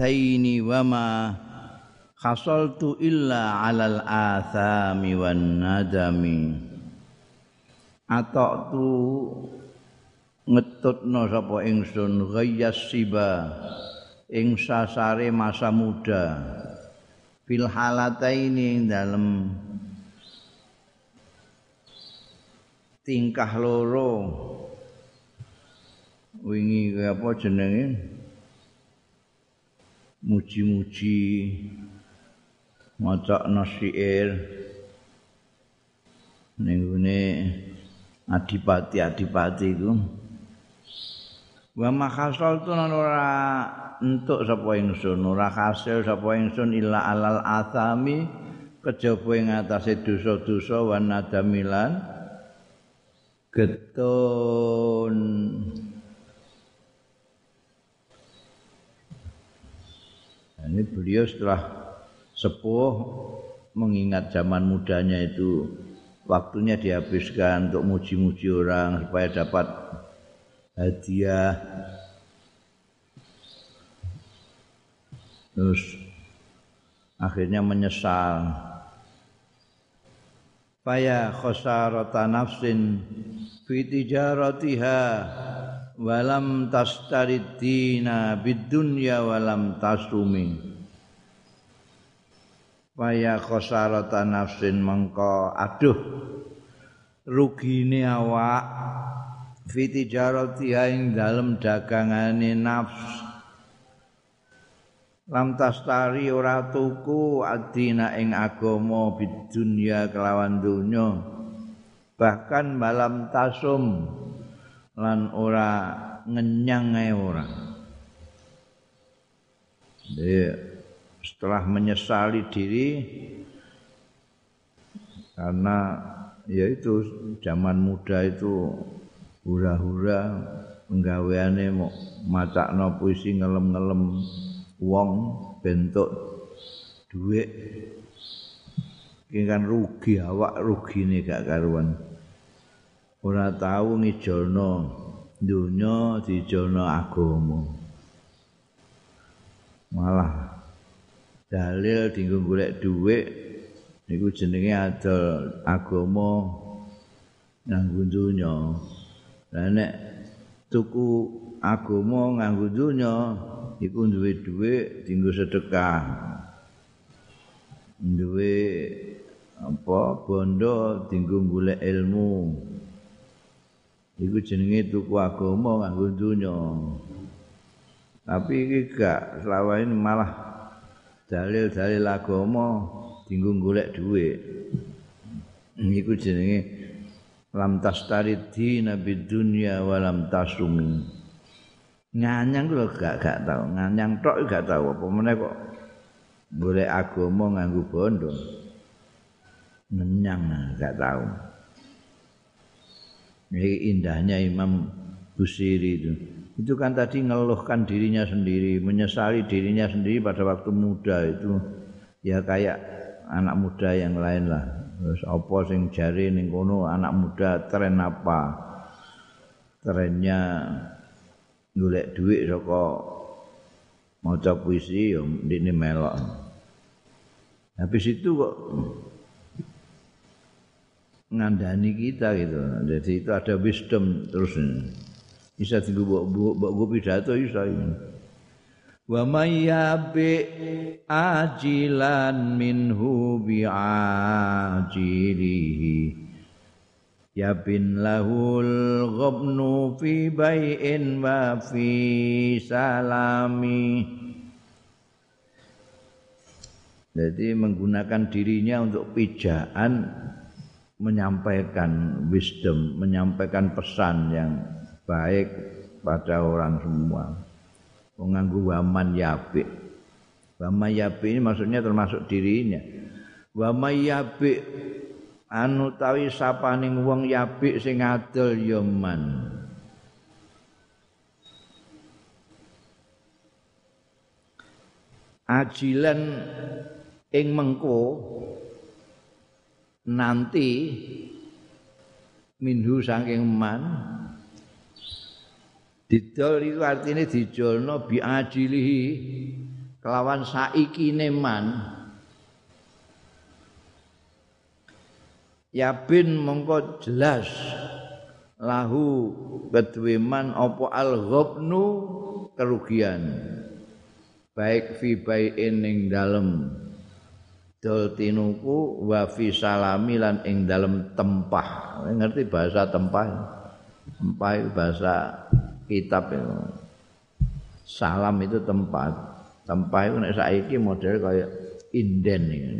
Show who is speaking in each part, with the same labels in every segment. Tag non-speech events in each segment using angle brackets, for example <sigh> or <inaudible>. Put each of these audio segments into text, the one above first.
Speaker 1: halataini wa ma khasaltu illa alal athami wan nadami. Atok tu ngetutno sapa ingsun ghayyas siba ing sasare masa muda. Fil halataini dalam tingkah loro. Wingi apa jenenge muji-muji. Maca nasiir ning adipati-adipati iku. Wa makhasal tu ora entuk sapa ingsun ora hasil sapa ingsun illa alal athami kejaba ing atase dosa-dosa wa nadamilan. Getun ini beliau setelah sepuh mengingat zaman mudanya itu waktunya dihabiskan untuk muji-muji orang supaya dapat hadiah. Terus akhirnya menyesal. Faya khosarata nafsin fi tijaratiha walam tastaridina bidunya walam tasumi. Faya khosarata nafsin mengko. Aduh rugine awak. Fi tijaratiha ing dalem dagangane nafs. Lam tastari ora tuku adina ing agama bidunya kelawan dunya bahkan malam tasum lan ora ngenyang ae ora. Setelah menyesali diri karena ya itu zaman muda itu hura-hura penggaweane mau macakno puisi ngelem-ngelem wong bentuk duit iki kan rugi awak rugi nih gak karuan ora tahu ngijolno dunya dijolno agama malah dalil dinggo golek duit niku jenenge adol agama nganggo dunya lah nek tuku agama nganggo dunya iku duwe dhuwit dienggo sedekah. Duwe apa bondo dienggo golek ilmu. Iku jenenge tuku agama nganggo dunya. Tapi iki gak selama ini malah dalil-dalil agama dienggo golek dhuwit. Iku jenenge lam tastaridina bid dunya wa lam tasumi. nganyang lho gak gak tau nganyang tok gak tau apa meneh kok golek agama nganggo bondo ngenyang gak tau ini indahnya Imam Busiri itu. Itu kan tadi ngeluhkan dirinya sendiri menyesali dirinya sendiri pada waktu muda itu. Ya kayak anak muda yang lain lah. Terus apa sing jari ning kono anak muda tren apa? Trennya golek dhuwit saka maca puisi ya ndine melok. Habis itu kok ngandani kita gitu. Jadi itu ada wisdom terus. Bisa tinggal buat buat pidato bisa ini. Wa mayyabi ajilan minhu bi'ajilihi ya bin lahul ghabnu fi bai'in wa fi salami jadi menggunakan dirinya untuk pijaan menyampaikan wisdom menyampaikan pesan yang baik pada orang semua. Menganggu waman yabi waman yabi ini maksudnya termasuk dirinya. Waman yabi anu tawi sapaning wong yabik sing adol ya man. Ajilan ing mengko nanti minhu saking man didol iku artine dijolno bi ajilihi kelawan saiki neman yabin mongko jelas lahu kedue man apa al ghabnu kerugian baik fi bai'in ing dalem dol tinuku wa fi salami lan ing dalem tempah. Ngerti bahasa tempah? Tempah itu bahasa kitab itu. Salam itu tempat. Tempah itu nek saiki model kayak inden ini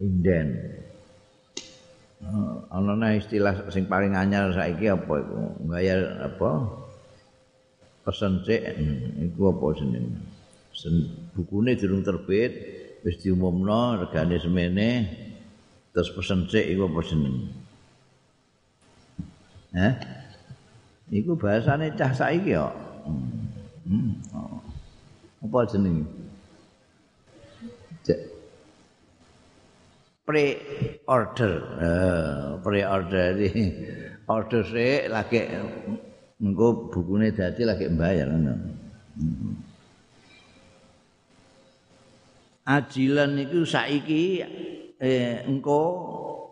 Speaker 1: inden. Uh, ana istilah sing paling anyar saiki apa iku? Bayar apa? Pesen cek iku apa jenenge? Bukune durung terbit wis diumumno regane semene terus pesen cek iku jenenge Hah? Iku bahasane cah saiki kok. Hmm. Hmm. Oh. Apa jenenge? Pre order. Uh, pre order. Order sik lagi engko bukune dadi lagi mbayar ngono. Ajilan iku saiki eh engko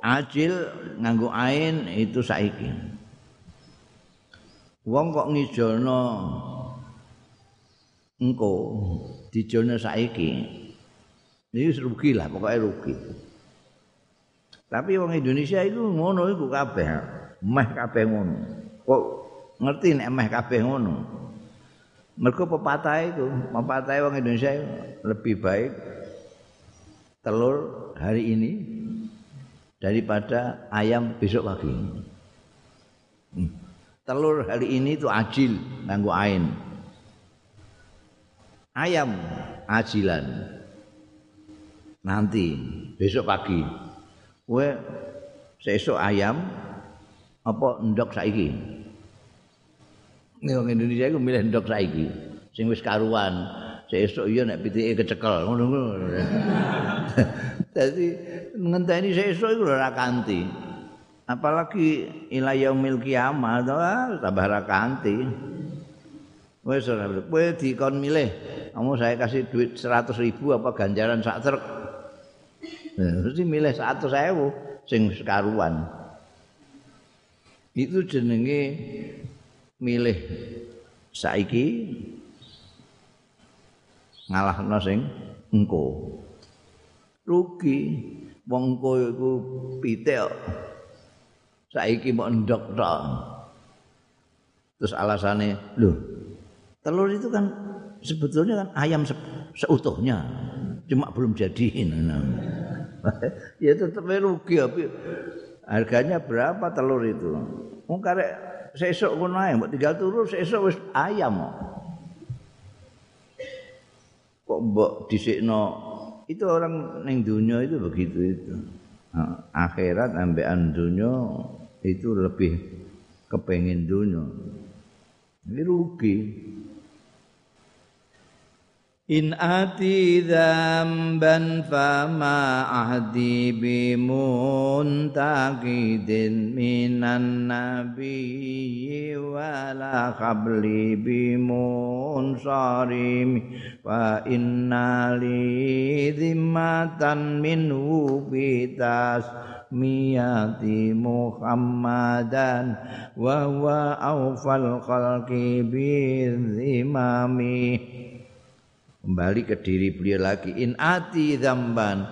Speaker 1: ajil nganggo ain itu saiki. Wong kok ngijolno engko dijolno saiki. Ini rugi lah, pokoknya rugi. Tapi wong Indonesia itu ngono iku kabeh. Meh kabeh ngono. Kok ngerti nek meh kabeh ngono. Mergo pepatah itu, pepatah wong Indonesia itu lebih baik telur hari ini daripada ayam besok pagi. Hmm. Telur hari ini itu ajil nganggo ain. Ayam ajilan. Nanti besok pagi. Kowe sesuk ayam apa ndok saiki? Ning Indonesia iku milih ndok saiki. Sing wis karuan, sesuk iya nek pitike kecekel ngono-ngono. <laughs> Dadi ngenteni sesuk iku ora kanti. Apalagi ila yaumil kiamah tambah ra kanti. Wis ora kowe dikon milih, kamu saya kasih duit 100 ribu apa ganjaran sak truk. Mesti milih 100 ewu sing sekaruan. Itu jenenge milih saiki ngalahno sing engko. Rugi. Wong kowe iku pitik. Saiki mau ndok tok. Terus alasannya lho telur itu kan sebetulnya kan ayam se seutuhnya. Cuma belum jadi. <laughs> Ya tetap rugi harganya berapa telur itu? Mau karek sesuk kono ae tinggal turu sesuk wis ayam mbok dhisikno itu orang ning dunia itu begitu itu. Akhirat ambekan dunia itu lebih kepengin dunia ini rugi In ati dzamban fama ahdi bimuntaqidin minan nabi wala qabli bimunsarim. Wa inna li dhimmatan minhu bitas miyati muhammadan. Wa huwa awfal khalqi bi kembali ke diri beliau lagi. In ati zamban.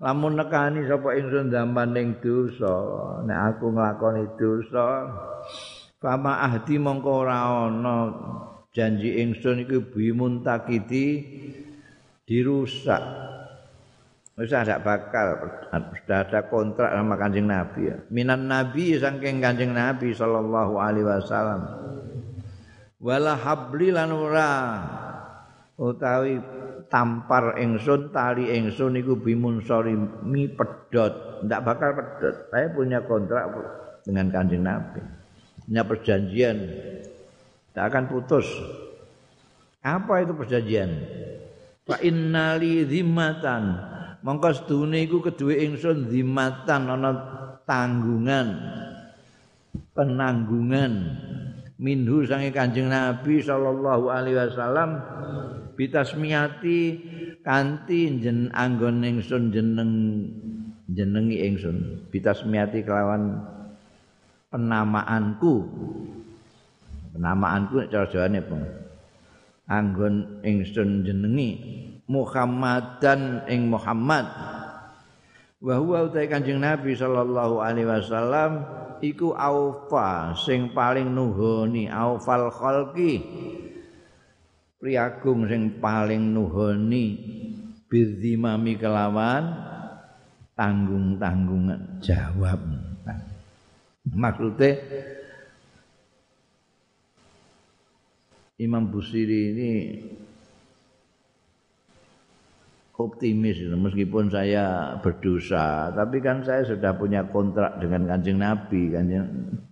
Speaker 1: Lamun nekani sapa ingsun zamban ning dosa. Nek aku nglakoni dosa fama ahdi mongko ora ana. Janji ingsun iku bimun takiti dirusak. Wis ada bakal sudah ada kontrak sama kanjeng nabi ya. Minan nabi saking kanjeng nabi sallallahu alaihi wasallam. Wala habli lan ora utawi tampar ingsun tali ingsun iku bimun sori mi pedot ndak bakal pedot saya punya kontrak dengan kanjeng nabi. Punya perjanjian. Tak akan putus. Apa itu perjanjian? Fa innali zimmatan. Mongko sedune iku kedue ingsun zimmatan ana tanggungan penanggungan minhu sange kanjeng nabi sallallahu alaihi wasallam bitasmiyati kanthi jen anggon ingsun jeneng jenengi ingsun. Bitasmiyati kelawan penamaanku. Penamaanku cara jawane apa anggon ingsun jenengi Muhammadan ing Muhammad. Wa huwa kanjeng Nabi sallallahu alaihi wasallam iku aufa sing paling nuhoni aufal khalqi priagung sing paling nuhoni bidzimami kelawan tanggung-tanggungan jawab. Maksudnya Imam Busiri ini optimis meskipun saya berdosa tapi kan saya sudah punya kontrak dengan kanjeng Nabi kanjeng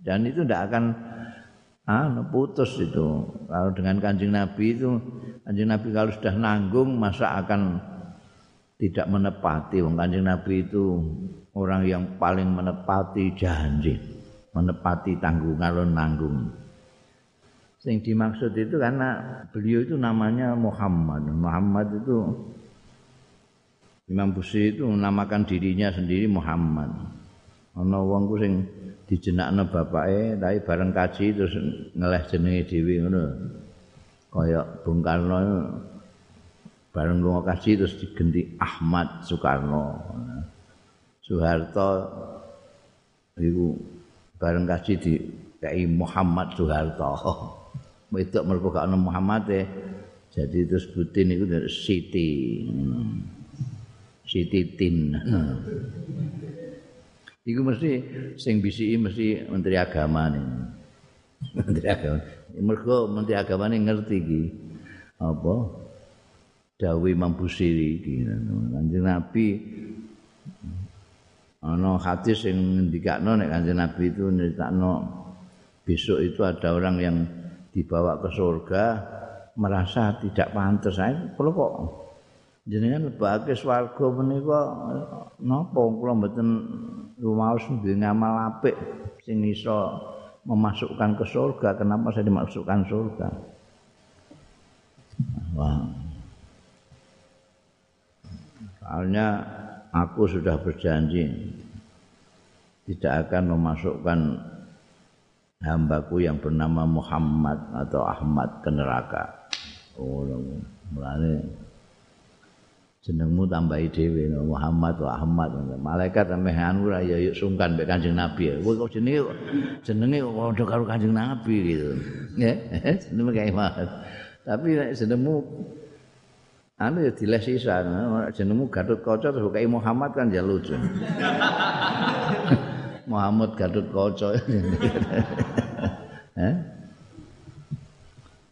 Speaker 1: dan itu tidak akan ah putus itu. Kalau dengan kanjeng Nabi itu kanjeng Nabi kalau sudah nanggung masa akan tidak menepati? Wong kanjeng Nabi itu orang yang paling menepati janji menepati tanggung kalau nanggung. Yang dimaksud itu karena beliau itu namanya Muhammad. Muhammad itu Imam Busiri itu menamakan dirinya sendiri Muhammad. Ana wong ku sing dijenakno bapake tapi bareng kaji terus ngeleh jenenge dhewe ngono. Kaya Bung Karno bareng lunga kaji terus digenti Ahmad Soekarno. Soeharto iku bareng kaji di kayak Muhammad Soeharto. <laughs> Wedok mergo gak ana Muhammad e. Jadi terus Butin itu Siti. Hmm. Siti Tin. Iku mesti sing bisiki mesti menteri agama nih. <laughs> menteri agama. Mergo menteri agama nih ngerti iki. Apa? Dawi mampu siri iki. Kanjeng Nabi ana hadis sing ngendikakno nek Kanjeng Nabi itu nyeritakno besok itu ada orang yang dibawa ke surga merasa tidak pantas. Saya kalau kok jenengan lebake swarga menika napa? Kula mboten rumaos duwe ngamal apik sing iso memasukkan ke surga. Kenapa saya dimasukkan surga? Wah. Soalnya aku sudah berjanji tidak akan memasukkan hambaku yang bernama Muhammad atau Ahmad ke neraka. Oh mulane jenengmu tambahi dhewe Muhammad wa Ahmad malaikat sampe anu ya yuk sungkan mek Kanjeng Nabi kowe kok jenenge jenenge padha karo Kanjeng Nabi gitu. Ya <laughs> jenenge kae tapi nek jenengmu anu ya diles sisan jenengmu Gatot Kaca terus kayak Muhammad kan ya lucu. <laughs> Muhammad Gatot Kaca. <laughs>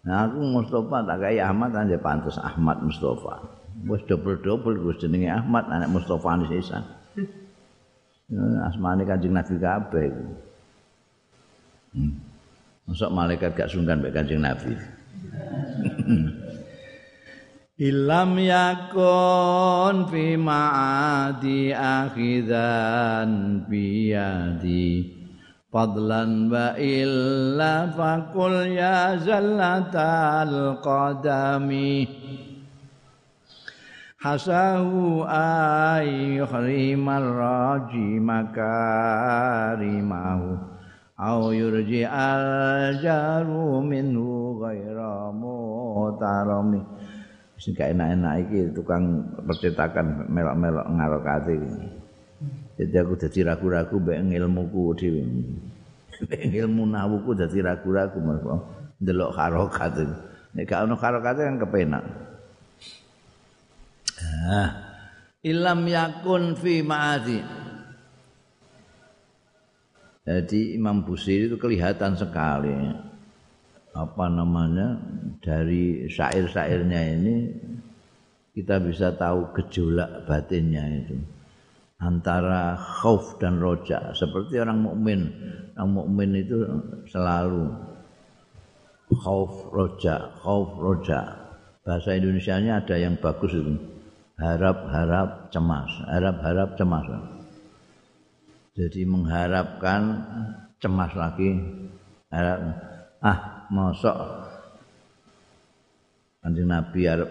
Speaker 1: Nah aku Mustafa tak kayak Ahmad aja pantas Ahmad Mustafa. Wis dobel-dobel Gus jenenge Ahmad anak Mustofa Anis Ihsan. Asmane Kanjeng Nabi kabeh iku. Hmm. Masuk malaikat gak sungkan mek Kanjeng Nabi. <laughs> Ilam yakun fi ma'adi akhidan biyadi fadlan wa illa faqul ya zallatal qadami hasahu ay yuhrimal raji makarimahu au yurji al jaru minhu ghaira mutarami. Sing gak enak-enak iki tukang percetakan melok-melok ngarokati jadi aku jadi ragu-ragu mbek ilmuku dhewe. Ilmu nawuku jadi ragu-ragu mergo ndelok harokat nek gak ono harokat kan kepenak Ah. Ilam yakun fi ma'adi. Jadi Imam Busiri itu kelihatan sekali. Apa namanya? Dari syair-syairnya ini kita bisa tahu gejolak batinnya itu. Antara khauf dan roja seperti orang mukmin. Orang mukmin itu selalu khauf roja khauf roja bahasa Indonesianya ada yang bagus itu harap-harap cemas, harap-harap cemas. Jadi mengharapkan cemas lagi. Harap, ah, mosok Kanjeng Nabi arep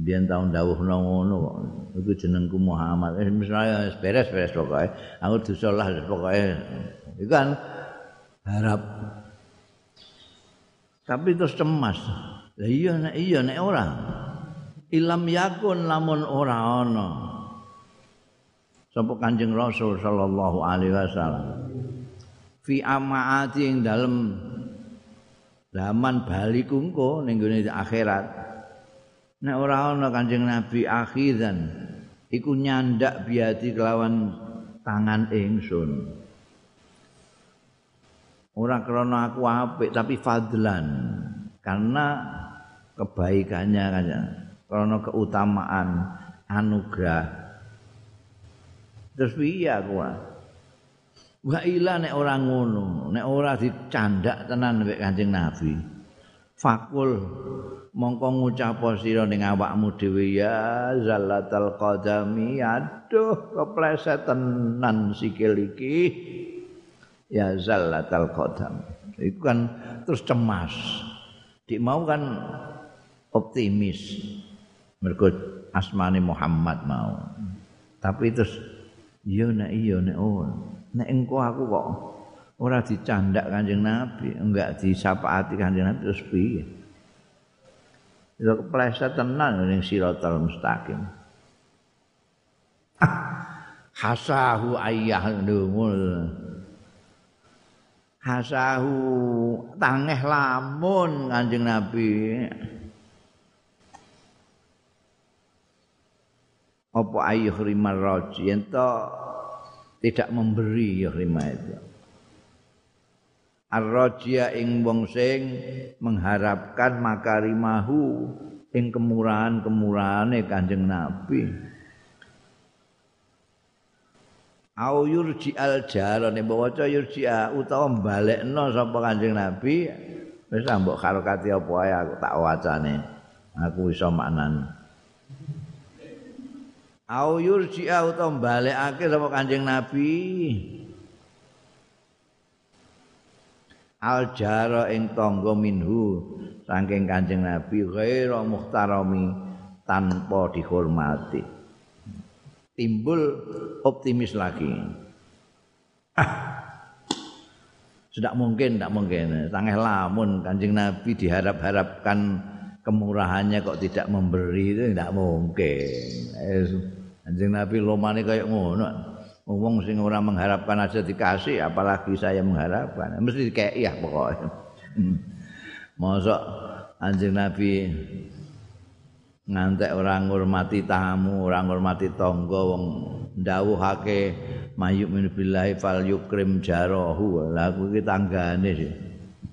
Speaker 1: biyen tahun dawuhna ngono kok. Iku jenengku Muhammad. Eh misalnya beres-beres pokoke. Aku disolah pokoke. Iku kan harap. Tapi terus cemas. Lah iya nek iya nek ora. Ilam yakun lamun ora ana. Sapa Kanjeng Rasul sallallahu alaihi wasallam. Fi amaati ing dalem zaman bali kungko ning akhirat nek ora ana kanjeng nabi akhiran iku nyandak biati kelawan tangan ingsun ora krana aku apik tapi fadlan karena kebaikannya kan karena keutamaan anugerah. Terus piye aku Wa ila nek ora ngono, nek ora dicandak tenan mek Kanjeng Nabi. Fakul mongko ngucap sira ning awakmu dhewe ya zallatal qadami aduh kepleset tenan sikil iki. Ya zallatal qadam itu kan terus cemas. Dik mau kan optimis mergo asmane Muhammad mau tapi terus iya nek iya nek oh nek engko aku kok ora dicandak Kanjeng Nabi, enggak disapaati Kanjeng Nabi terus piye? Itu kepleset tenan ning siratal mustaqim. Hasahu ayah ndumul. Hasahu tangeh lamun Kanjeng Nabi. Apa ayuh rimar roji ento tidak memberi ya rima itu. Ar-rajia ing wong sing mengharapkan makarimahu ing kemurahan-kemurahane Kanjeng Nabi. Au yurji al jarane bawaca yurji utawa balekno sapa Kanjeng Nabi wis mbok karokati apa ae aku tak wacane. Aku iso maknane. Au yurji'a utawa balekake sapa Kanjeng Nabi? Al jara ing tangga minhu saking Kanjeng Nabi ghaira muhtarami tanpa dihormati. Timbul optimis lagi. Ah. Sudah mungkin tidak mungkin. Tangeh lamun Kanjeng Nabi diharap-harapkan kemurahannya kok tidak memberi itu tidak mungkin Anjing Nabi lomane kayak ngono. Wong sing ora mengharapkan aja dikasih, apalagi saya mengharapkan. Mesti dikei ya pokoknya. <laughs> Mosok Anjing Nabi ngantek orang ngurmati tamu, orang ngurmati tangga wong ndawuhake mayuk min billahi fal yukrim jarahu. Lah aku iki tanggane sih.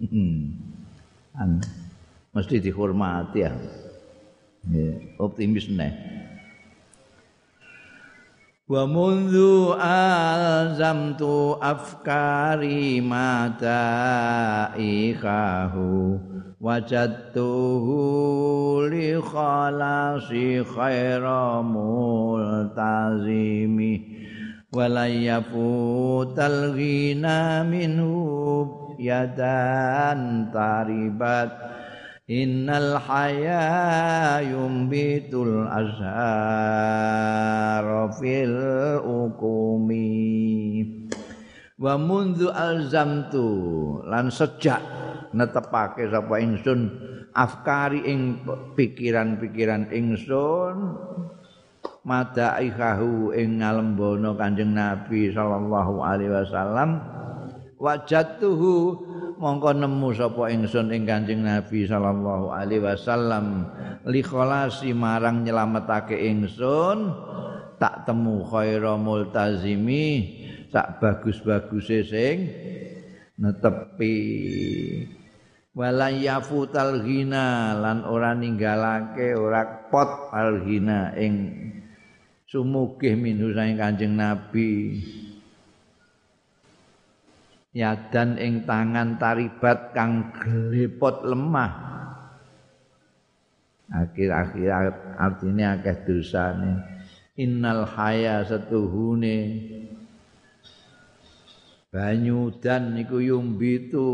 Speaker 1: <laughs> Mesti dihormati ya. Optimis nih. Wa mundu alzamtu afkari mata ikahu wajadtuhu li khalasi khaira multazimi walayafu talghina minhu yadan taribat Innal haya yumbitul azhar fil ukumi Wa mundu alzamtu lan sejak netepake sapa ingsun afkari ing pikiran-pikiran ingsun madaihahu ing ngalembono Kanjeng Nabi sallallahu alaihi wasallam wajatuhu mongko nemu sapa ingsun ing Kanjeng Nabi sallallahu alaihi wasallam. Li kholasi marang nyelametake ingsun tak temu khaira multazimi sak bagus-baguse sing netepi. Wala yafutal ghina lan ora ninggalake ora pot al ghina ing sumugih minhu saking Kanjeng Nabi yadan ing tangan taribat kang glepot lemah. Akhir-akhir artinya akeh dosane. Innal haya setuhune. Banyu dan niku yumbitu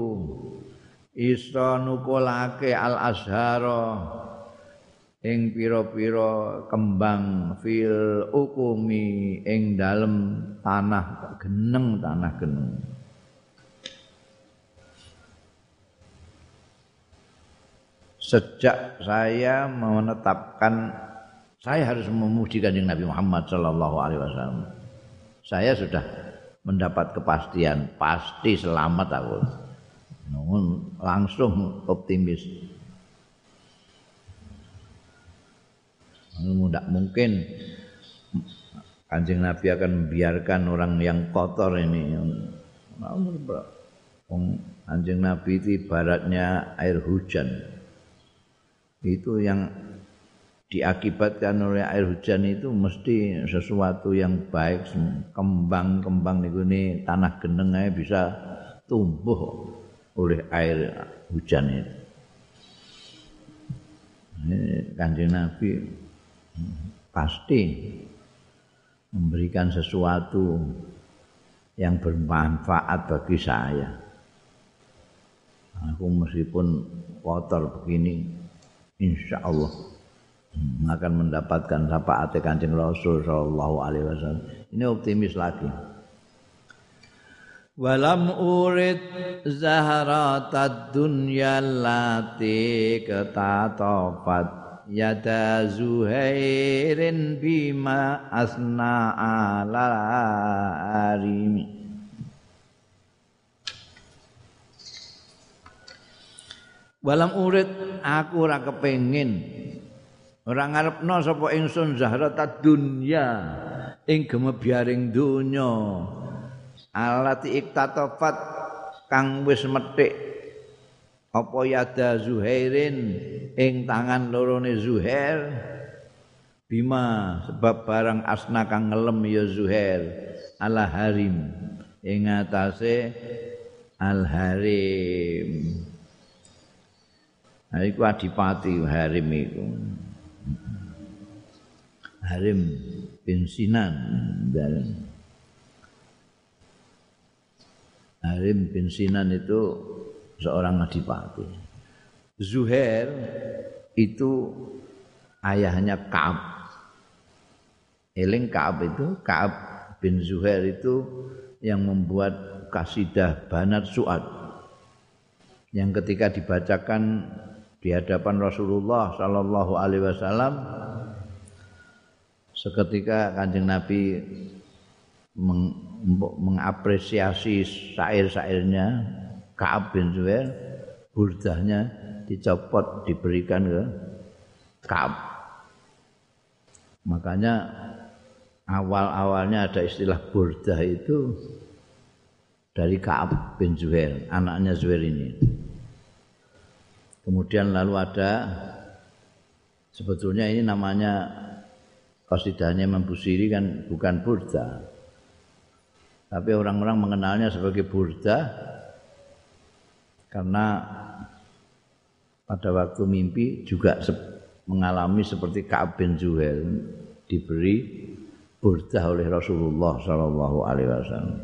Speaker 1: iso nukulake al azhara ing pira-pira kembang fil ukumi ing dalem tanah geneng tanah geneng sejak saya menetapkan saya harus memuji kanjeng Nabi Muhammad sallallahu alaihi wasallam saya sudah mendapat kepastian pasti selamat aku langsung optimis tidak mungkin Kanjeng Nabi akan membiarkan orang yang kotor ini. Kanjeng Nabi itu ibaratnya air hujan. Itu yang diakibatkan oleh air hujan itu mesti sesuatu yang baik. Kembang-kembang ini tanah geneng bisa tumbuh oleh air hujan itu. Kanjeng Nabi pasti memberikan sesuatu yang bermanfaat bagi saya. Aku meskipun kotor begini, insya Allah akan mendapatkan syafaat kancing Rasul Shallallahu Alaihi Wasallam. Ini optimis lagi. Walam urid zaharatad dunya lati ketatofat yada zuhairin bima asna ala arimi Walam urid aku ora kepengin. Ora ngarepno sapa ingsun zahratad dunya ing gemebiaring donya alati iktatofat kang wis metik. Apa yada Zuhairin ing tangan lorone Zuhair? Bima sebab barang asna kang ngelem ya Zuhair ala harim ing atase al harim Nah, iku adipati harim iku. Harim bin Sinan. Harim bin itu seorang adipati. Zuhair itu ayahnya Ka'ab. Eling Ka'ab itu, Ka'ab bin Zuhair itu yang membuat kasidah Banat Su'ad. Yang ketika dibacakan di hadapan Rasulullah sallallahu alaihi wasallam seketika Kanjeng Nabi meng, mengapresiasi syair-syairnya Ka'ab bin Zuhair burdahnya dicopot diberikan ke Ka'ab. Makanya awal-awalnya ada istilah burdah itu dari Ka'ab bin Zuhair, anaknya Zuhair ini. Kemudian lalu ada sebetulnya ini namanya qasidahnya Mambusiri kan bukan burdah. Tapi orang-orang mengenalnya sebagai burdah karena pada waktu mimpi juga mengalami seperti Ka'ab bin Zuhair diberi burdah oleh Rasulullah Shallallahu Alaihi Wasallam.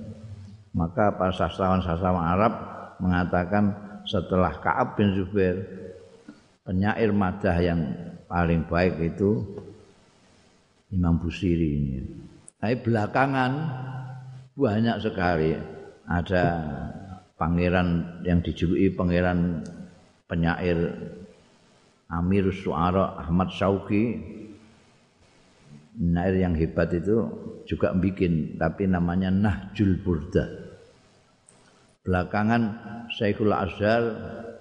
Speaker 1: Maka para sastrawan-sastrawan Arab mengatakan setelah Ka'ab bin Zuhair penyair madah yang paling baik itu Imam Busiri ini. Tapi belakangan banyak sekali. Ada pangeran yang dijuluki pangeran penyair Amir Suara Ahmad Syauqi. Penyair yang hebat itu juga bikin tapi namanya Nahjul Burda belakangan Syekhul Azhar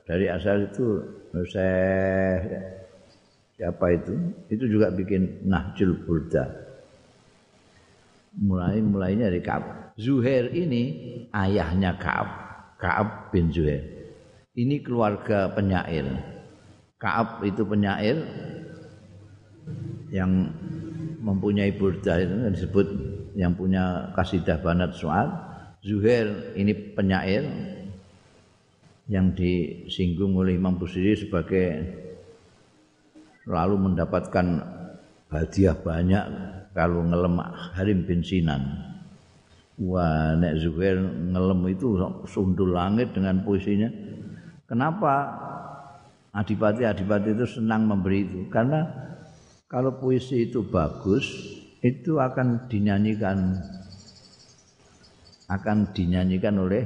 Speaker 1: dari Azhar itu saya siapa itu itu juga bikin Nahjul Burda mulai mulainya dari Kaab Zuhair ini ayahnya Kaab Kaab bin Zuhair. Ini keluarga penyair. Kaab itu penyair yang mempunyai burda itu disebut yang punya kasidah banat soal. Zuhair ini penyair yang disinggung oleh Imam Busiri sebagai lalu mendapatkan hadiah banyak kalau ngelemak Harim bin Sinan. Wah, nek Zuhair ngelem itu sundul langit dengan puisinya. Kenapa adipati-adipati itu senang memberi itu? Karena kalau puisi itu bagus, itu akan dinyanyikan akan dinyanyikan oleh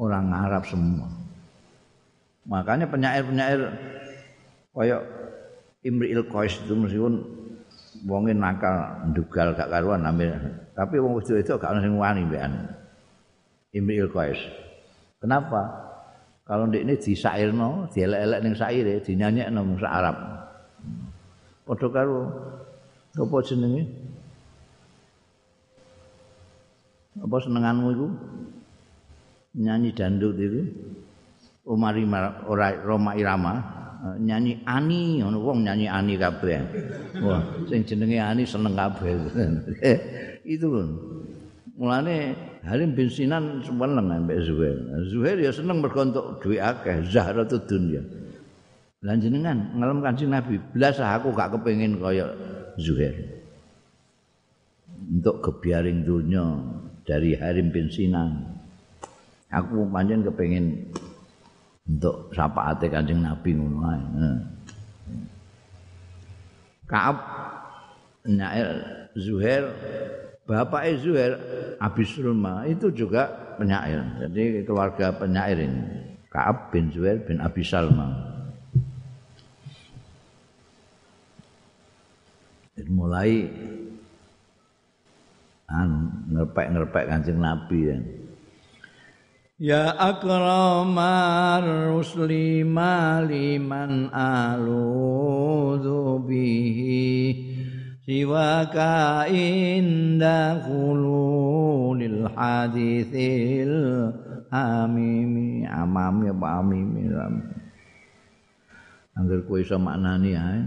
Speaker 1: orang Arab semua. Makanya penyair-penyair koyok Imri'il Qais itu meskipun wonge nakal ndugal gak karuan ambil tapi wong itu itu gak ono sing wani mbekan Imri'il Qais. Kenapa? Kalau ndek ini disairno, dielek-elek ning saire, dinyanyekno mung Arab. Padha karo apa jenenge? Apa senenganmu itu? Nyanyi dandut itu. Umari ora Roma Irama nyanyi Ani ngono wong nyanyi Ani kabeh. Wah, sing jenenge Ani seneng kabeh. <laughs> itu. Mulane Halim bin Sinan seneng ambek Zuhair. Zuhair ya seneng mergo entuk dhuwit akeh, Zahratud Dunya. Lan jenengan ngalem Kanjeng Nabi, blas aku gak kepengin kaya Zuhair. Untuk kebiaring dunia dari Harim bin Sinan. Aku panjen kepengin untuk syafaate Kanjeng Nabi ngono ae. Kaab Nyair Zuhair bapaknya Zuhair Abi Sulma itu juga penyair. Jadi keluarga penyair ini. Kaab bin Zuhair bin Abi Salma. Mulai anu ngerpek-ngerpek Kanjeng Nabi ya. Ya akramar rusli maliman aludhu bihi siwaka inda khululil hadithil amimi amami apa amimi kowe iso maknani ae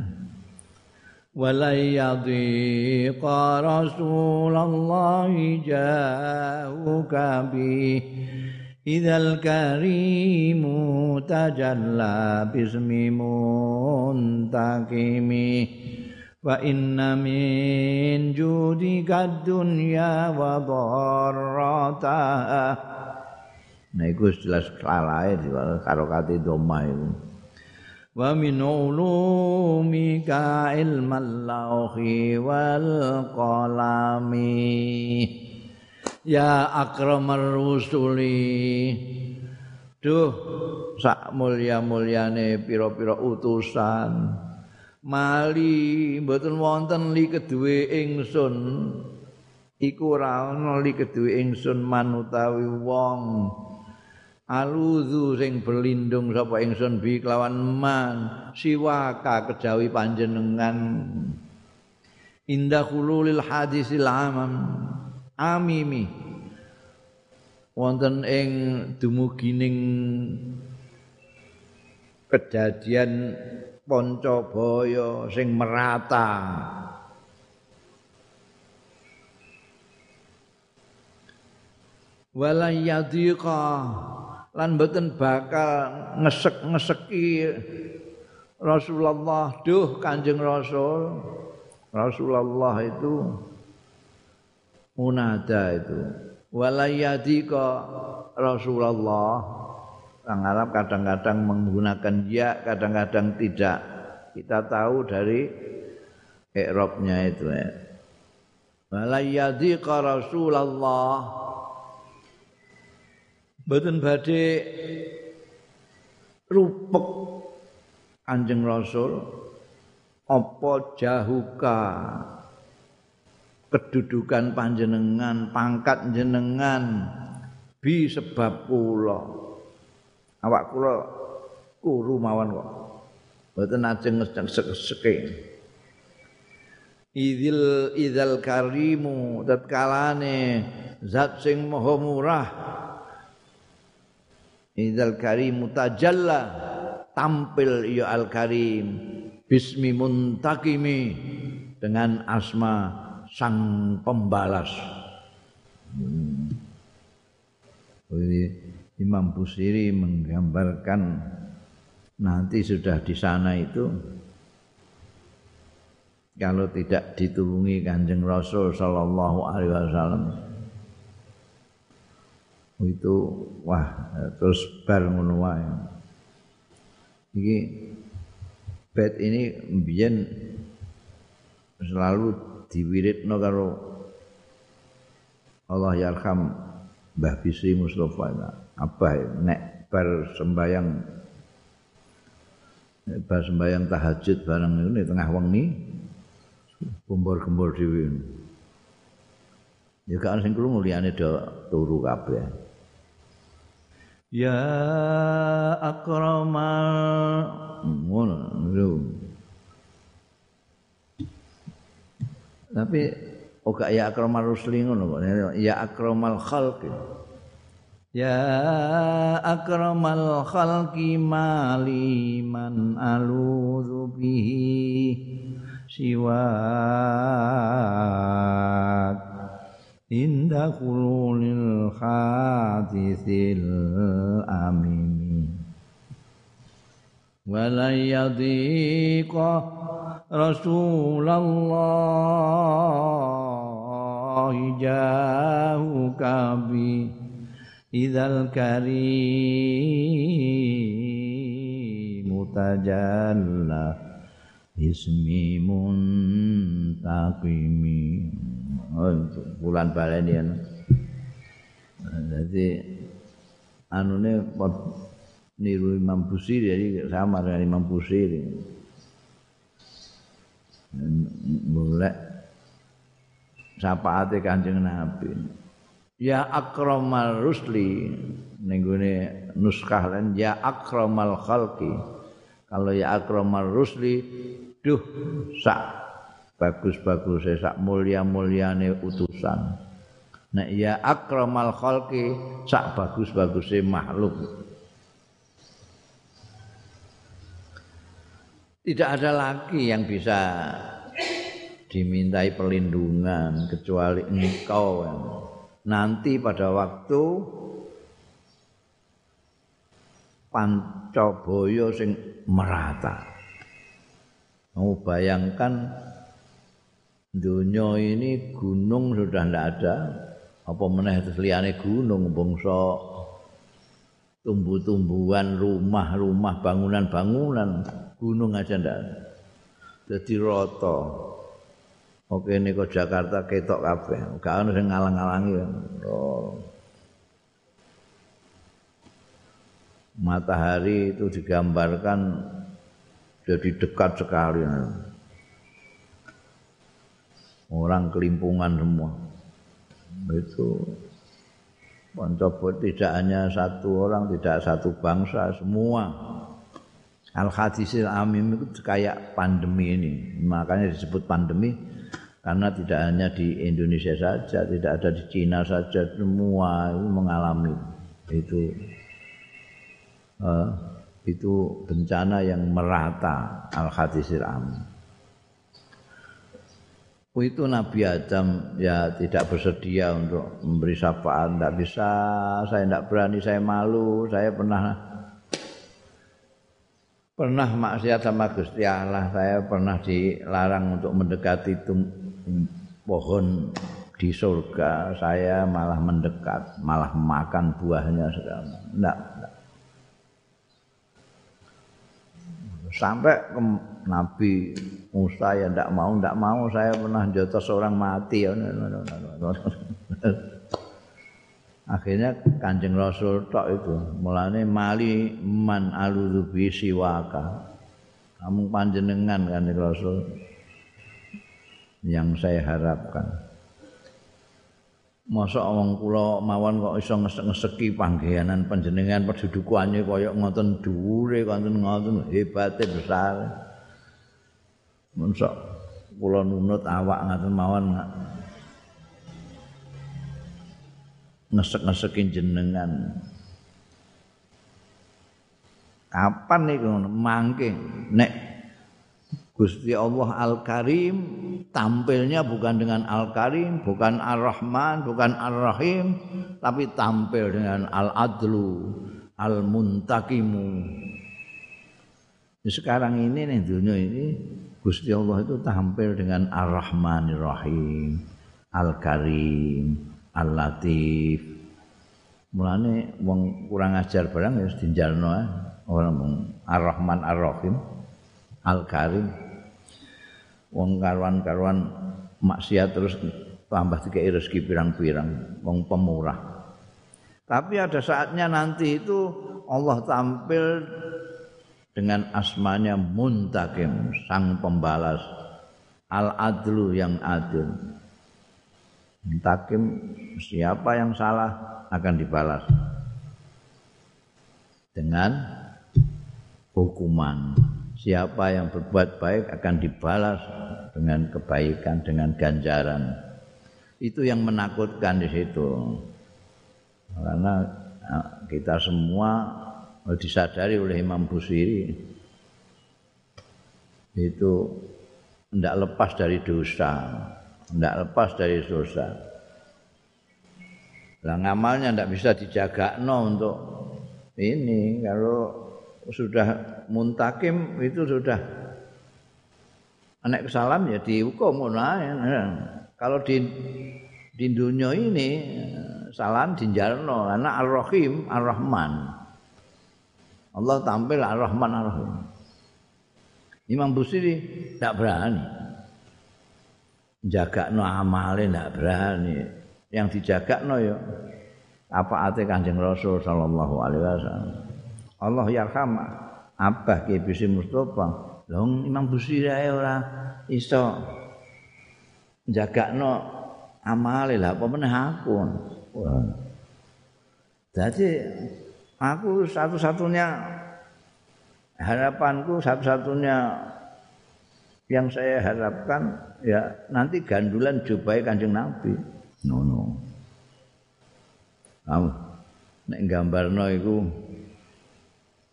Speaker 1: ولن يضيق رسول الله جاءك به إذا الكريم تجلى باسم منتقم فإن من جودك الدنيا وضرتها Nah, itu jelas kelalae karo kate doma itu. Wa min ulumika ilmal lauhi wal qalami. Ya akramar rusuli. Duh sak mulya-mulyane pira-pira utusan. Mali mboten wonten li keduwe ingsun. Iku ora ana li keduwe ingsun manutawi wong Aluzu sing berlindung sapa ingsun bi kelawan man siwaka kejawi panjenengan. Indah hululil hadisil amam amimi. Wonten ing dumugining kejadian Poncobaya sing merata. Wala yadhiqa lan boten bakal ngesek-ngeseki Rasulullah. Duh Kanjeng Rasul. Rasulullah itu munada itu. Walayadika Rasulullah. Orang Arab kadang-kadang menggunakan ya kadang-kadang tidak. Kita tahu dari i'rabnya itu ya. Walayadika Rasulullah Mboten badhe rupek Kanjeng Rasul apa jahuka kedudukan panjenengan, pangkat jenengan bi sebab kula. Awak kula kuru mawon kok. Mboten ajeng seke. Idzil idzal karimu tatkalane zat sing maha murah. Idzal karimu tajalla tampil ya al karim bismi muntakimi dengan asma sang pembalas. Hmm. Imam Busiri menggambarkan nanti sudah di sana itu kalau tidak ditulungi Kanjeng Rasul sallallahu alaihi wasallam itu wah terus bar ngono wae. Iki bed ini mbiyen selalu diwiridno karo Allah yarham Mbah Bisri Mustafa. Apa nek bar sembayang bar sembayang tahajud bareng ini tengah wengi gembor-gembor dhewe. Ya kan sing krungu liyane do turu kabeh Ya akramal. Tapi oga ya akramal rusli ngono kok ya akramal khalqi. Ya akramal khalqi mali man aludzu bihi siwak inda khululil hadithil amimi wala yadhiqa rasulullah jahu kabi idzal karim mutajalla ismi muntaqimi Oh, bulan baleni anu. Jadi anune niru Imam Busiri jadi sama dengan Imam Busiri. Mulai syafaate Kanjeng Nabi. Ya akramal rusli ning nuskah lan ya akramal khalqi. Kalau ya akramal rusli duh sak bagus-bagus sak mulia-muliane utusan. Nek ya akramal khalqi sak bagus-baguse makhluk. Tidak ada lagi yang bisa dimintai perlindungan kecuali engkau. Nanti pada waktu pancoboyo sing merata. Mau bayangkan dunia ini gunung sudah tidak ada. Apa meneh liyane gunung bangsa tumbuh-tumbuhan rumah-rumah bangunan-bangunan. Gunung aja ndak jadi rata. Oke ini Jakarta ketok kabeh. Gak ono sing ngalang-alangi. Oh. matahari itu digambarkan jadi dekat sekali orang kelimpungan semua itu Poncobot tidak hanya satu orang, tidak satu bangsa, semua. Al-Hadisil Amim itu kayak pandemi ini. Makanya disebut pandemi karena tidak hanya di Indonesia saja, tidak ada di Cina saja, semua mengalami itu uh, itu bencana yang merata Al-Hadisil Amim. Itu Nabi Adam ya tidak bersedia untuk memberi syafaat, tidak bisa, saya tidak berani, saya malu, saya pernah pernah maksiat sama Gusti Allah, saya pernah dilarang untuk mendekati pohon di surga, saya malah mendekat, malah makan buahnya sekarang. Tidak, tidak. Sampai Nabi Musa ya ndak mau ndak mau saya pernah jotos seorang mati ya. Akhirnya Kanjeng Rasul tok itu mulane mali man aludzubi siwaka. Kamu panjenengan Kanjeng Rasul yang saya harapkan. Masa wong kula mawon kok iso ngesek-ngeseki panggehanan panjenengan pendudukannya kaya ngoten dhuwure ngoten ngoten hebate besar. Monsok kula nunut awak ngaten mawon ngesek-ngesekin jenengan. Kapan niku mangke nek Gusti Allah Al-Karim tampilnya bukan dengan Al-Karim, bukan Ar-Rahman, bukan Ar-Rahim, tapi tampil dengan Al-Adlu, Al-Muntakimu. Sekarang ini nih dunia ini Gusti Allah itu tampil dengan Ar-Rahmanir Rahim, Al-Karim, Al-Latif. Mulane wong kurang ajar barang ya dinjalno ora mung Ar-Rahman Ar-Rahim Al-Karim. Wong karuan-karuan maksiat terus tambah dikai rezeki pirang-pirang wong pemurah. Tapi ada saatnya nanti itu Allah tampil dengan asmanya Muntakim, sang pembalas. Al-Adlu yang adil. Muntakim siapa yang salah akan dibalas dengan hukuman. Siapa yang berbuat baik akan dibalas dengan kebaikan, dengan ganjaran. Itu yang menakutkan di situ. Karena eh, kita semua disadari oleh Imam Busiri itu tidak lepas dari dosa, tidak lepas dari dosa. Lah ngamalnya tidak bisa dijaga no untuk ini. Kalau sudah muntakim itu sudah anak kesalam ya dihukum kalau di di dunia ini salam dinjarno karena ar-rahim ar-rahman Allah tampil ar-rahman ar-rahim. Imam Busiri tidak berani. Jaga no amalnya tidak berani. Yang dijaga no ya apa ate kanjeng Rasul sallallahu alaihi wasallam. Allah yarham Abah Ki Bisi Mustafa. Lho Imam Busiri ae ora iso jagakno amale lah apa meneh aku? Jadi aku satu-satunya harapanku satu-satunya yang saya harapkan ya nanti gandulan jubai kanjeng Nabi. No no. Kamu nek gambarno iku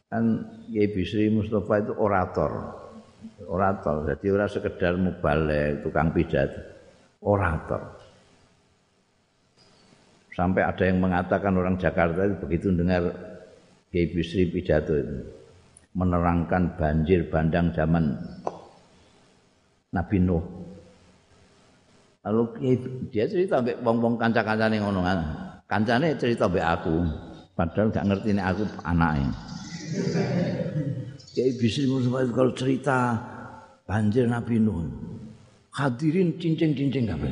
Speaker 1: kan Kiai Bisri Mustafa itu orator. Orator jadi ora sekedar mubalek tukang pidato orator. Sampai ada yang mengatakan orang Jakarta itu begitu dengar Kiai Bisri pidato itu menerangkan banjir bandang zaman Nabi Nuh Lalu dia cerita mbek wong-wong kanca-kancane ngono kan. Kancane cerita mbek aku, padahal gak ngerti nek aku anake. Kiai Bisri Mustafa kalau cerita banjir Nabi Nuh. Hadirin cincing-cincing kabeh.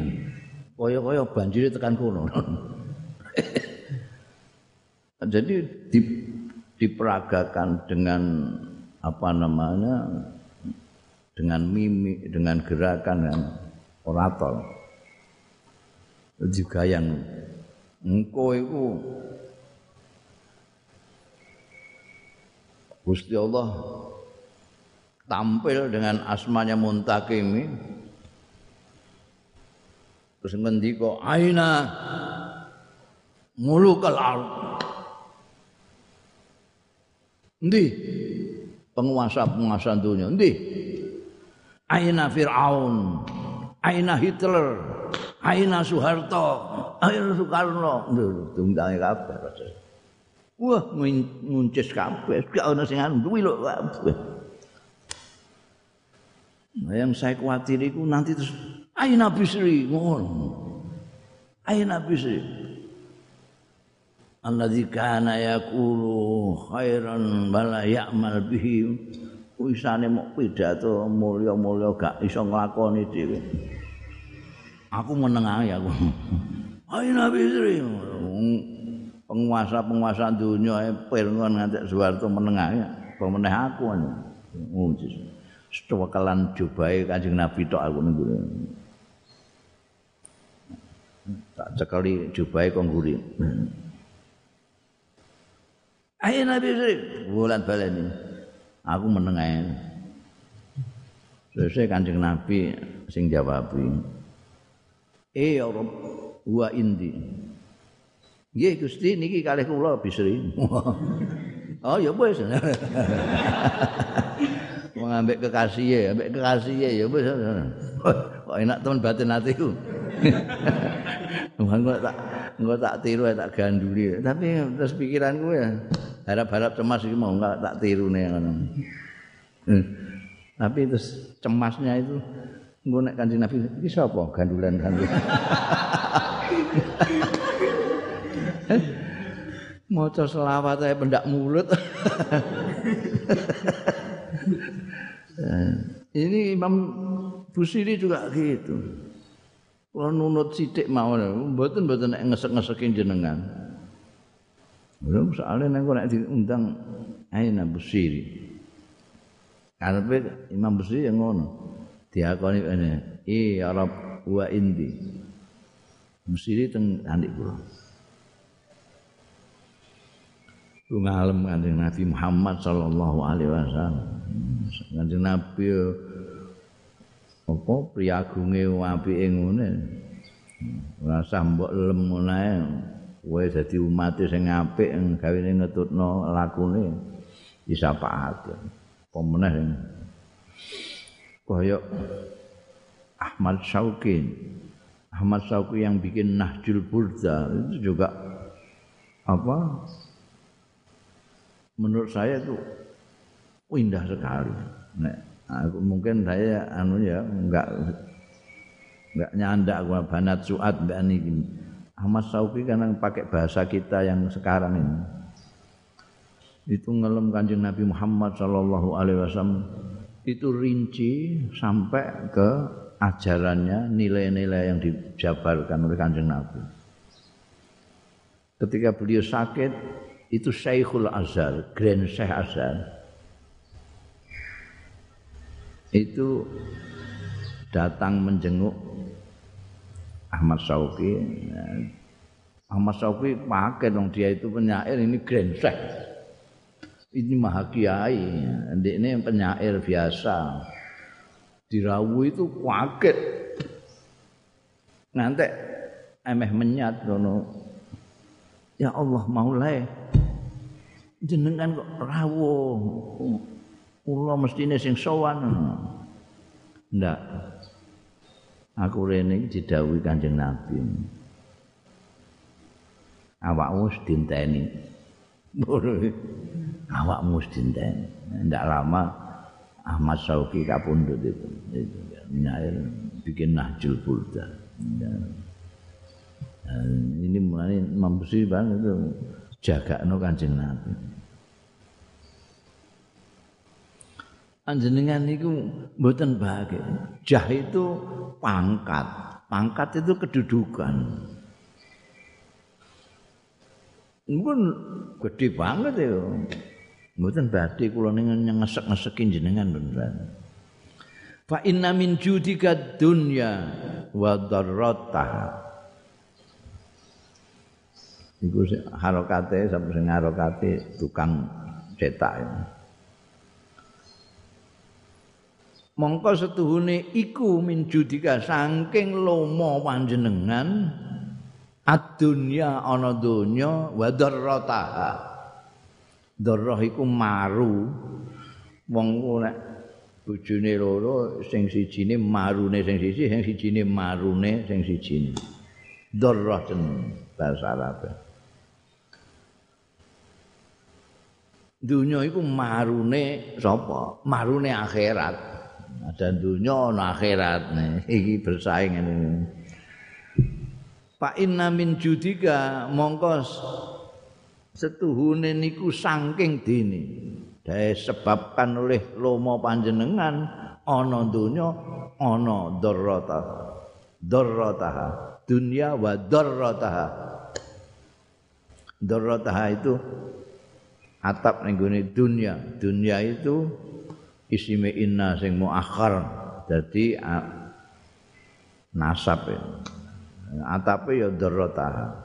Speaker 1: Kaya-kaya banjir tekan kono. <laughs> Jadi di, diperagakan dengan apa namanya dengan mimik, dengan gerakan yang orator. juga yang engko iku. Gusti Allah tampil dengan asmanya muntakimi. Terus ngendika aina mulukal ard Ndi penguasa-penguasa dunia Ndi aina Fir'aun aina Hitler Aina Soeharto, Aina Soekarno, tunggange kabeh. Wah, nguncis kabeh, gak ana sing anu kuwi lho kabeh. Nah, yang saya khawatir itu nanti terus Aina Bisri ngono. Aina Bisri. Alladzi kana yaqulu khairan bala ya'mal bihi. Wisane mok pidato mulya-mulya gak iso nglakoni dhewe. aku meneng ae aku. Ayo Nabi Sri. Penguasa-penguasa dunia pirngon nganti Soeharto meneng ae. Meneh aku anu. Mujis. Setwakalan jubahe Kanjeng Nabi tok aku niku. Tak cekali jubahe kok ngguri. Ayo Nabi Sri. Bulan baleni. Aku meneng ae. Selesai Kanjeng Nabi sing jawab Eh ya Rabb wa indi. Nggih Gusti niki kalih kula bisri. <laughs> oh ya wis. <laughs> Wong ambek kekasih ya, ambek kekasih ya wis. <laughs> Kok enak temen batin atiku. Engko tak engko tak tiru tak ganduli. Tapi terus pikiranku ya harap-harap cemas iki mau enggak tak tiru nih ngono. Hmm. Tapi terus cemasnya itu Engko nek Kanjeng Nabi iki sapa gandulan gandulan. <laughs> maca selawat ae pendak mulut. <laughs> ini Imam Busiri juga gitu. Kalau nunut sidik mau, mboten mboten nek ngesek-ngesekin jenengan. Belum soalnya nek nek diundang Aina Busiri. Karepe Imam Busiri yang ngono. Diakoni ngene, "I Arab wa indi." Busiri teng andik kula. Ku ngalem kanjeng Nabi Muhammad sallallahu alaihi wasallam. Kanjeng Nabi apa priagunge apike ngene. Ora usah mbok lem ngono kowe dadi umat sing apik gawene ngetutno lakune disapaat apa meneh kaya Ahmad Syauqi Ahmad Syauqi yang bikin Nahjul Burda. Itu juga apa? Menurut saya itu indah sekali. Nah, aku mungkin saya anu ya enggak enggak nyandak gua banat suat mbak ini Ahmad Sauki karena pakai bahasa kita yang sekarang ini. Itu ngelem kanjeng Nabi Muhammad Shallallahu Alaihi Wasallam itu rinci sampai ke ajarannya nilai-nilai yang dijabarkan oleh kanjeng Nabi. Ketika beliau sakit itu Syekhul Azhar, Grand Syekh Azhar. Itu datang menjenguk Ahmad Sauki. Ahmad Sauki pakai dong dia itu penyair ini grensek. Ini maha kiai. Ini penyair biasa. Dirawu itu kaget. Nanti emeh menyat dono. Ya Allah maulai. Jenengan kok rawuh. Kula mestine sing sowan. Ndak. Aku rene didhawuhi Kanjeng Nabi. Awakmu wis dinteni. Awakmu wis dinteni. Ndak lama Ahmad Sauki kapundhut itu. itu Minair bikin Nahjul Burda. ini mulai membersih banget itu jaga no kanjeng Nabi. Anjenengan niku mboten bahagia. Jah itu pangkat. Pangkat itu kedudukan. Mungkin gede banget ya. Mboten badhe kula ning ngesek-ngesekin jenengan beneran. Fa inna min judika dunya wa darrataha. Iku harokate sampai sing harokate tukang cetak ya. Mongko setuhune iku min judika saking lomo panjenengan adunya ana donya wa darrataha darrah iku maru wong nek bojone loro sing sijine marune sing siji sing sijine marune sing sijine darrah ten bahasa Arab Dunia iku marune sapa? Marune akhirat. Ada dunia ana akhirat. Iki bersaing ini. Pak inna min judika mongko setuhune niku saking dini. Dae sebabkan oleh lomo panjenengan ana dunya ana darrata darrataha dunya wa darrataha. Darrataha itu atap ning dunya. Dunya itu isime inna sing muakhar dadi nasab atape ya darrata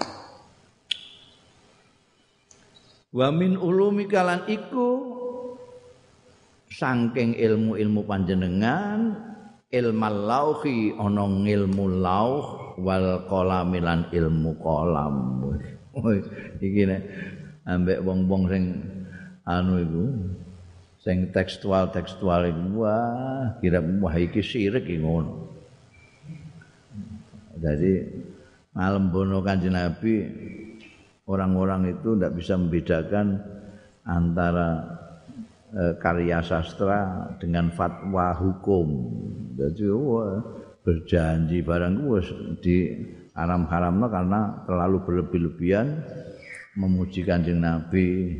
Speaker 1: wa min ulumi kalan iku saking ilmu-ilmu panjenengan ilmu lauhi ana ilmu lauh wal qalamilan ilmu qalam. Iki nek ambek wong-wong sing anu iku sing tekstual-tekstual iku wah kira wah iki sirik iki ngono. Jadi malam bono kanjeng Nabi orang-orang itu tidak bisa membedakan antara e, karya sastra dengan fatwa hukum. Jadi wah, berjanji barang wis di haram-haramno karena terlalu berlebih-lebihan memuji kanjeng Nabi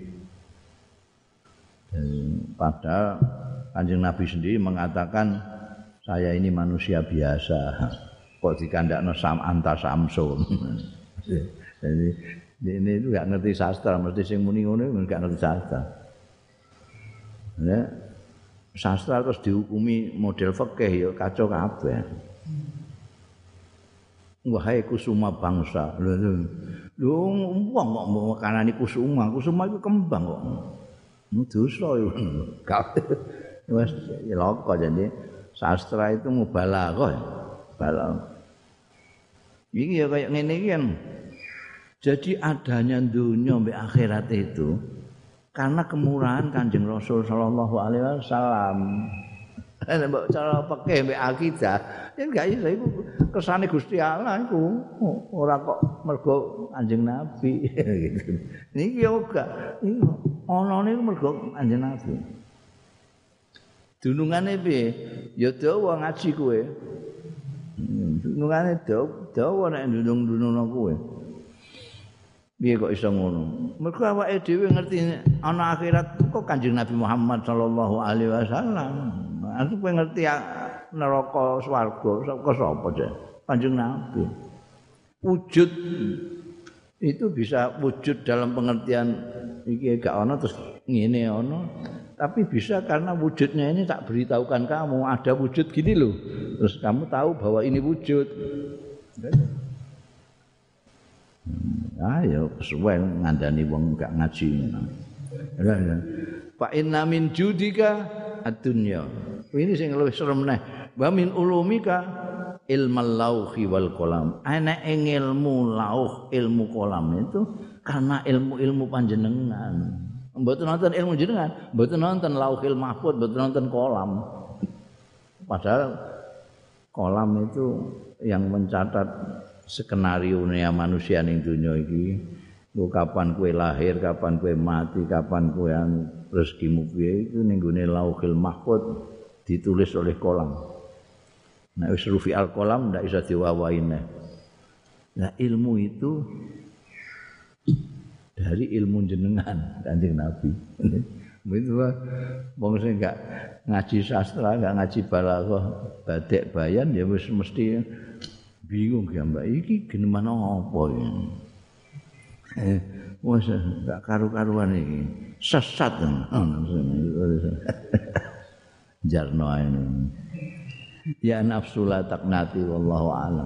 Speaker 1: padahal kanjeng Nabi sendiri mengatakan saya ini manusia biasa. <laughs> Kok dikandakno sam anta samsun? <laughs> Jadi ini itu gak ngerti sastra. Mesti sing muni ngono gak ngerti sastra. Ya sastra terus dihukumi model fikih ya kacau kabeh. Wahai kusuma bangsa. Lho lho wong kok makanane kusuma? Kusuma itu kembang kok dosa yo wis loko jadi sastra itu mubalaghah balagh iki ya kayak ngene iki kan jadi adanya dunia mbek akhirat itu karena kemurahan Kanjeng Rasul sallallahu alaihi wasallam. Nek mbok cara pekeh mbek akidah, ya enggak iso iku kesane Gusti Allah iku ora kok mergo Kanjeng Nabi gitu. <laughs> Niki yo gak ana niku mergo Kanjeng Nabi. Dunungane piye? Ya dawa ngaji kowe. Dunungane dawa, dawa nek dunung-dunungno kowe. Piye kok iso ngono? Mergo awake dhewe ngerti ana akhirat kok Kanjeng Nabi Muhammad sallallahu alaihi wasallam. Aku kowe ngerti neraka swarga saka sapa je? Kanjeng Nabi. Wujud. Itu bisa wujud dalam pengertian iki gak ana terus ngene ana tapi bisa karena wujudnya ini tak beritahukan kamu ada wujud gini loh. Terus kamu tahu bahwa ini wujud. Ayo suwe ngandani wong gak ngaji. Pak inna min judika ad-dunya ini sing luwih serem neh wa min ulumika ilmal lauhi wal kolam. Ana ing ilmu lauh ilmu kolam itu karena ilmu-ilmu panjenengan. Mboten nonton ilmu jenengan mboten nonton lauhil mahfud mboten nonton kolam. Padahal kolam itu yang mencatat skenario nya manusia ning dunia iki. Kapan kue lahir kapan kue mati kapan kue rezekimu piye itu ning gone lauhil mahfud ditulis oleh kolam. Nah wis al kolam ndak bisa diwawaine. Nah ilmu itu dari ilmu jenengan kanjeng nabi. Itu wong sing enggak ngaji sastra enggak ngaji balaghah badek bayan ya wis mesti bingung ya mbak. Iki geneman apa ya eh wis gak karu-karuan iki. Sesat jarno ya nafsu la taknati wallahu alam